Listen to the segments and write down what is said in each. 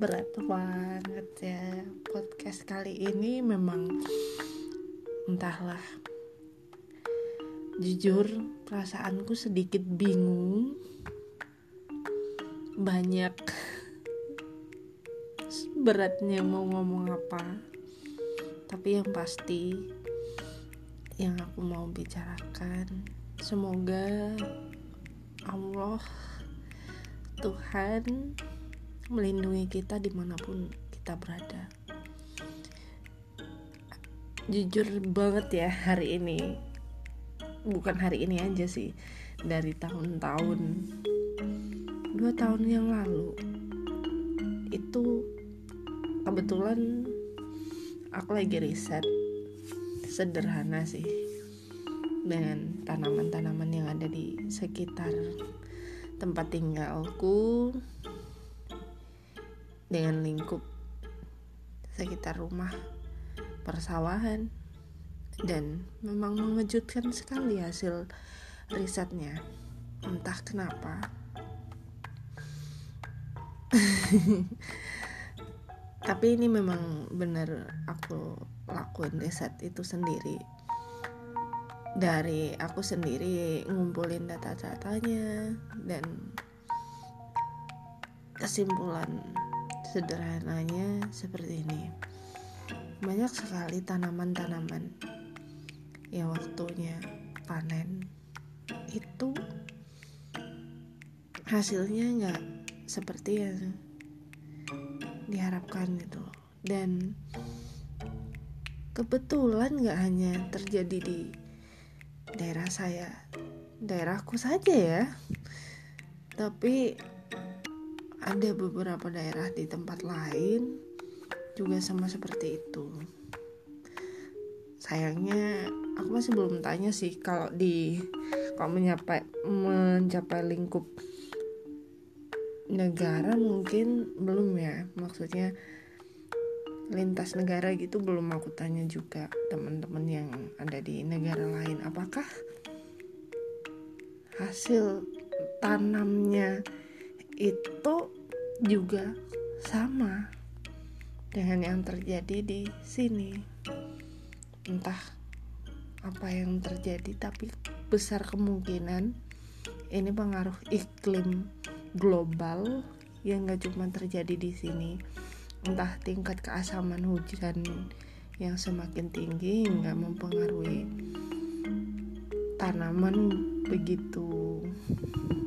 berat banget ya. Podcast kali ini memang entahlah. Jujur perasaanku sedikit bingung. Banyak beratnya mau ngomong apa. Tapi yang pasti yang aku mau bicarakan semoga Allah Tuhan melindungi kita di mana pun kita berada. Jujur banget ya hari ini. Bukan hari ini aja sih dari tahun-tahun. Dua tahun yang lalu. Itu kebetulan aku lagi riset sederhana sih dengan tanaman-tanaman yang ada di sekitar tempat tinggalku dengan lingkup sekitar rumah persawahan dan memang mengejutkan sekali hasil risetnya. Entah kenapa. Tapi ini memang benar aku lakuin riset itu sendiri. Dari aku sendiri ngumpulin data-datanya dan kesimpulan Sederhananya seperti ini. Banyak sekali tanaman-tanaman. Yang waktunya panen. Itu hasilnya nggak seperti yang diharapkan gitu dan kebetulan nggak hanya terjadi di daerah saya daerahku saja ya. Tapi ada beberapa daerah di tempat lain juga sama seperti itu. Sayangnya aku masih belum tanya sih kalau di kalau mencapai mencapai lingkup negara mungkin belum ya. Maksudnya lintas negara gitu belum aku tanya juga teman-teman yang ada di negara lain. Apakah hasil tanamnya itu juga sama dengan yang terjadi di sini. Entah apa yang terjadi, tapi besar kemungkinan ini pengaruh iklim global yang gak cuma terjadi di sini. Entah tingkat keasaman hujan yang semakin tinggi hingga mempengaruhi tanaman begitu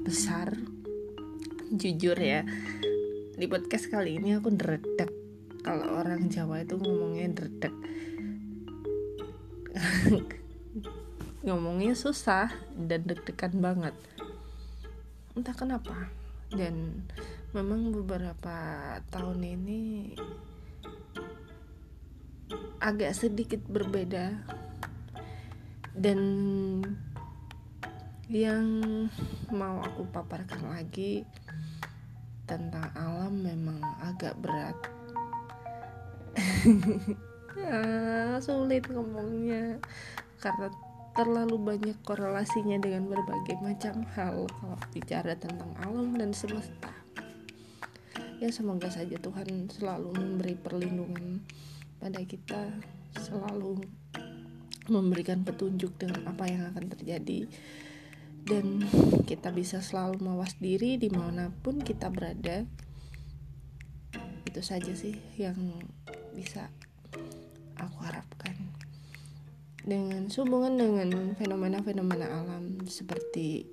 besar jujur ya. Di podcast kali ini aku dredek kalau orang Jawa itu ngomongnya dredek ngomongnya susah dan deg-degan banget. Entah kenapa. Dan memang beberapa tahun ini agak sedikit berbeda. Dan yang mau aku paparkan lagi tentang alam memang agak berat. Ah, sulit ngomongnya. Karena terlalu banyak korelasinya dengan berbagai macam hal kalau bicara tentang alam dan semesta. Ya semoga saja Tuhan selalu memberi perlindungan pada kita selalu memberikan petunjuk dengan apa yang akan terjadi dan kita bisa selalu mawas diri di mana pun kita berada. Itu saja sih yang bisa aku harapkan. Dengan sehubungan dengan fenomena-fenomena alam seperti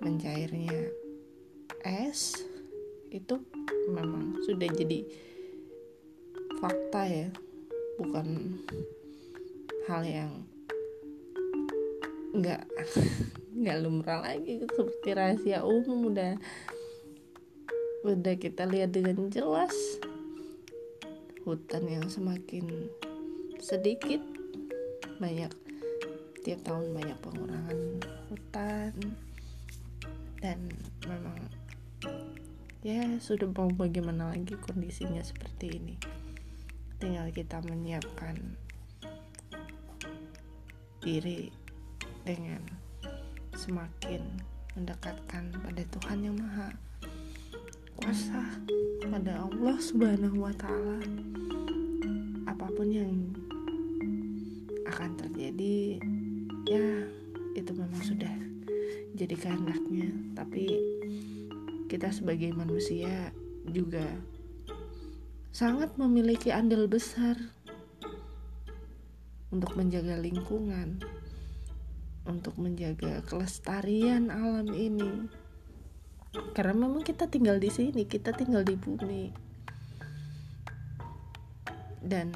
mencairnya es itu memang sudah jadi fakta ya. Bukan hal yang nggak nggak lumrah lagi seperti rahasia umum udah udah kita lihat dengan jelas. Hutan yang semakin sedikit banyak tiap tahun banyak pengurangan hutan. Dan memang ya sudah mau bagaimana lagi kondisinya seperti ini. Tinggal kita menyiapkan diri dengan semakin mendekatkan pada Tuhan yang Maha Kuasa pada Allah Subhanahu wa taala. Apa pun yang akan terjadi ya itu memang sudah jadi kehendaknya. Tapi kita sebagai manusia juga sangat memiliki andil besar untuk menjaga lingkungan, untuk menjaga kelestarian alam ini. Karena memang kita tinggal di sini, kita tinggal di bumi. Dan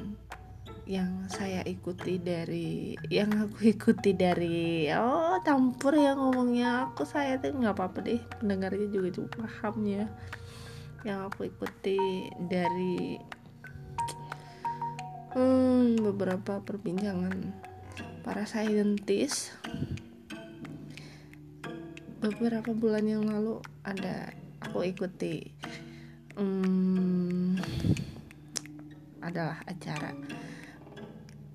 yang saya ikuti dari yang aku ikuti dari oh campur ya ngomongnya aku saya tuh nggak apa-apa deh pendengarnya juga cukup paham ya yang aku ikuti dari hmm, beberapa perbincangan para saintis beberapa bulan yang lalu ada aku ikuti hmm, adalah acara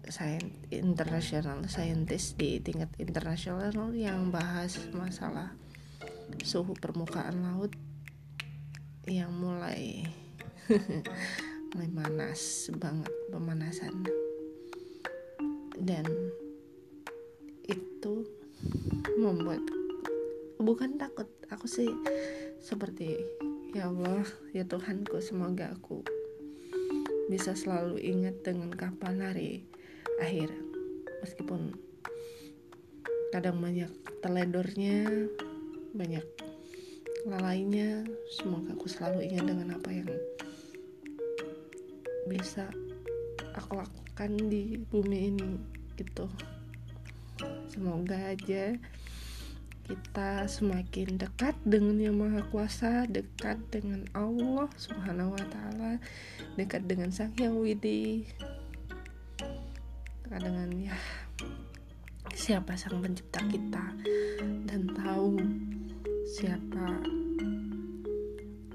sains internasional saintis di tingkat internasional yang bahas masalah suhu permukaan laut yang mulai mulai panas banget pemanasan dan itu membuat bukan takut aku sih seperti ya Allah ya Tuhanku semoga aku bisa selalu ingat dengan kapan hari akhir. Meskipun kadang banyak teledornya banyak lalainya semoga aku selalu ingat dengan apa yang bisa aku lakukan di bumi ini gitu semoga aja kita semakin dekat dengan yang maha kuasa dekat dengan Allah subhanahu wa ta'ala dekat dengan sang yang widi. Dekat dengan ya siapa sang pencipta kita? Dan tahu siapa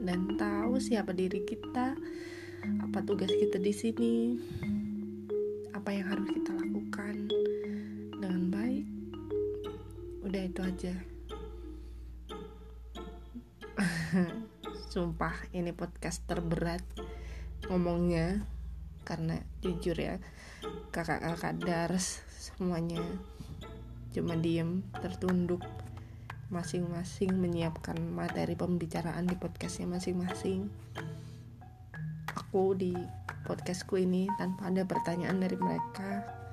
dan tahu siapa diri kita apa tugas kita di sini apa yang harus kita lakukan udah itu aja. Sumpah ini podcast terberat ngomongnya karena jujur ya kakak-kakak dars semuanya cuma diem tertunduk masing-masing menyiapkan materi pembicaraan di podcastnya masing-masing. Aku di podcastku ini tanpa ada pertanyaan dari mereka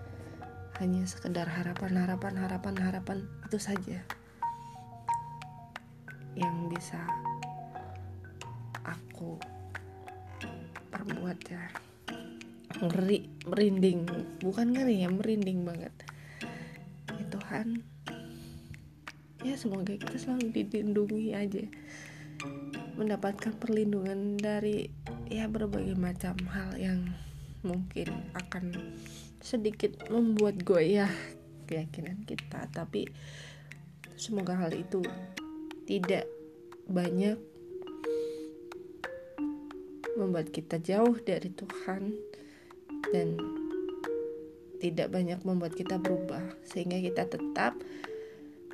hanya sekedar harapan harapan harapan harapan itu saja yang bisa aku perbuat ya. Ngeri merinding. Bukan ngeri ya merinding banget. Ya Tuhan ya semoga kita selalu dilindungi aja. Mendapatkan perlindungan dari ya berbagai macam hal yang mungkin akan sedikit membuat goyah keyakinan kita. Tapi semoga hal itu tidak banyak membuat kita jauh dari Tuhan dan tidak banyak membuat kita berubah sehingga kita tetap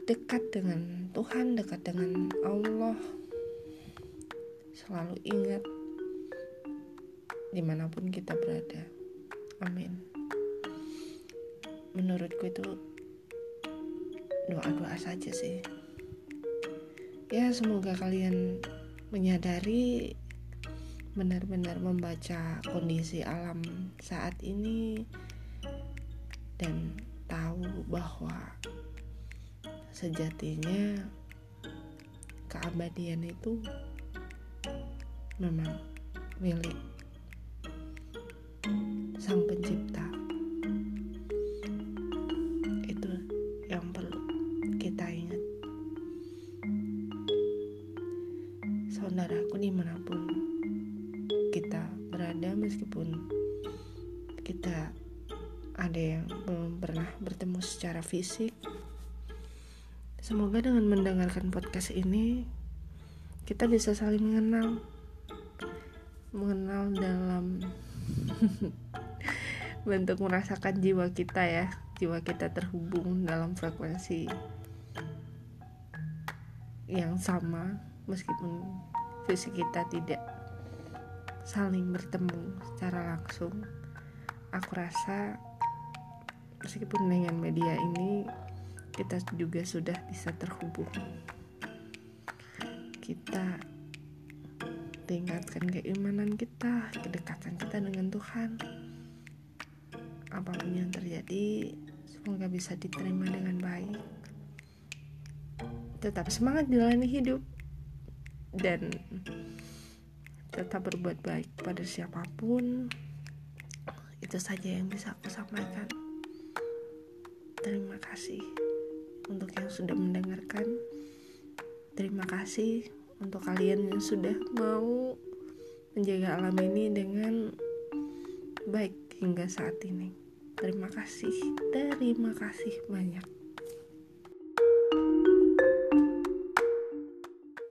dekat dengan Tuhan dekat dengan Allah. Selalu ingat di mana pun kita berada. Amin menurutku itu doa-doa saja sih. Ya semoga kalian menyadari benar-benar membaca kondisi alam saat ini dan tahu bahwa sejatinya keabadian itu memang milik kita ada yang belum pernah bertemu secara fisik. Semoga dengan mendengarkan podcast ini kita bisa saling mengenal. Mengenal dalam bentuk merasakan jiwa kita ya. Jiwa kita terhubung dalam frekuensi yang sama meskipun fisik kita tidak saling bertemu secara langsung aku rasa meskipun dengan media ini kita juga sudah bisa terhubung. Kita tingkatkan keimanan kita kedekatan kita dengan Tuhan. Apa pun yang terjadi semoga bisa diterima dengan baik. Tetap semangat jalani hidup dan tetap berbuat baik pada siapa pun itu saja yang bisa aku sampaikan. Terima kasih untuk yang sudah mendengarkan. Terima kasih untuk kalian yang sudah mau menjaga alam ini dengan baik hingga saat ini. Terima kasih. Terima kasih banyak